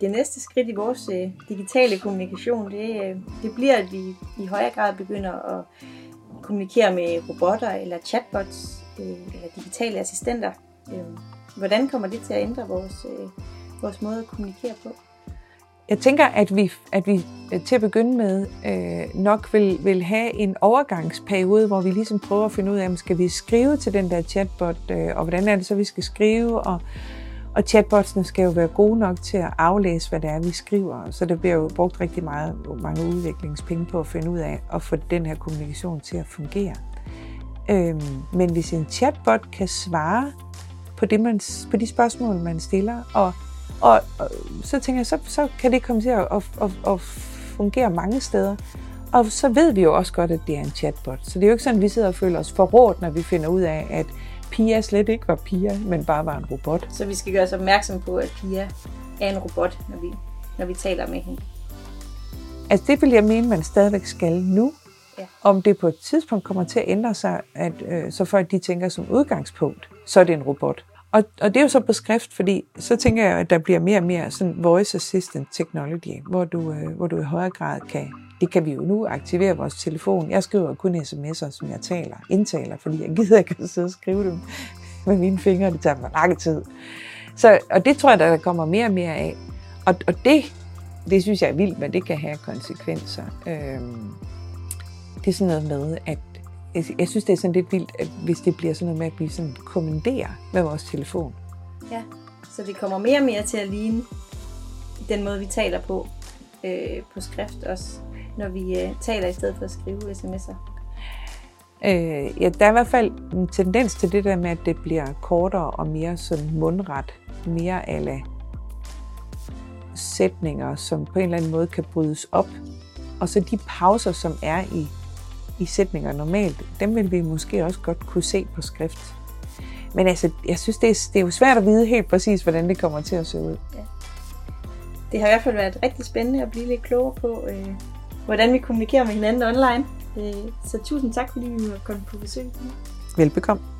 det næste skridt i vores øh, digitale kommunikation, det, øh, det bliver, at vi i højere grad begynder at kommunikere med robotter eller chatbots øh, eller digitale assistenter. Øh, hvordan kommer det til at ændre vores, øh, vores måde at kommunikere på? Jeg tænker, at vi, at vi øh, til at begynde med øh, nok vil, vil have en overgangsperiode, hvor vi ligesom prøver at finde ud af, om skal vi skrive til den der chatbot, øh, og hvordan er det så, vi skal skrive, og, og chatbotsene skal jo være gode nok til at aflæse, hvad det er, vi skriver. Så der bliver jo brugt rigtig meget, mange udviklingspenge på at finde ud af at få den her kommunikation til at fungere. Øhm, men hvis en chatbot kan svare på, det, man, på de spørgsmål, man stiller, og og, og så tænker jeg, så, så kan det komme til at, at, at, at fungere mange steder. Og så ved vi jo også godt, at det er en chatbot. Så det er jo ikke sådan, at vi sidder og føler os forrådt, når vi finder ud af, at Pia slet ikke var Pia, men bare var en robot. Så vi skal gøre os opmærksom på, at Pia er en robot, når vi, når vi taler med hende. Altså det vil jeg mene, man stadigvæk skal nu. Ja. Om det på et tidspunkt kommer til at ændre sig, at, øh, så folk de tænker som udgangspunkt, så er det en robot. Og, og det er jo så på skrift, fordi så tænker jeg, at der bliver mere og mere sådan voice assistant technology, hvor du, øh, hvor du i højere grad kan, det kan vi jo nu aktivere vores telefon. Jeg skriver kun sms'er, som jeg taler, indtaler, fordi jeg gider ikke at sidde og skrive dem med mine fingre, det tager mig lang tid. Så, og det tror jeg, der kommer mere og mere af. Og, og det, det synes jeg er vildt, hvad det kan have konsekvenser. Øhm, det er sådan noget med, at jeg, synes, det er sådan lidt vildt, at hvis det bliver sådan noget med, at vi sådan kommanderer med vores telefon. Ja, så det kommer mere og mere til at ligne den måde, vi taler på øh, på skrift også, når vi øh, taler i stedet for at skrive sms'er. Øh, ja, der er i hvert fald en tendens til det der med, at det bliver kortere og mere sådan mundret, mere alle sætninger, som på en eller anden måde kan brydes op. Og så de pauser, som er i i sætninger normalt, dem vil vi måske også godt kunne se på skrift. Men altså, jeg synes, det er, det er jo svært at vide helt præcis, hvordan det kommer til at se ud. Ja. Det har i hvert fald været rigtig spændende at blive lidt klogere på, øh, hvordan vi kommunikerer med hinanden online. Øh, så tusind tak, fordi vi måtte komme på besøg. Velbekomme.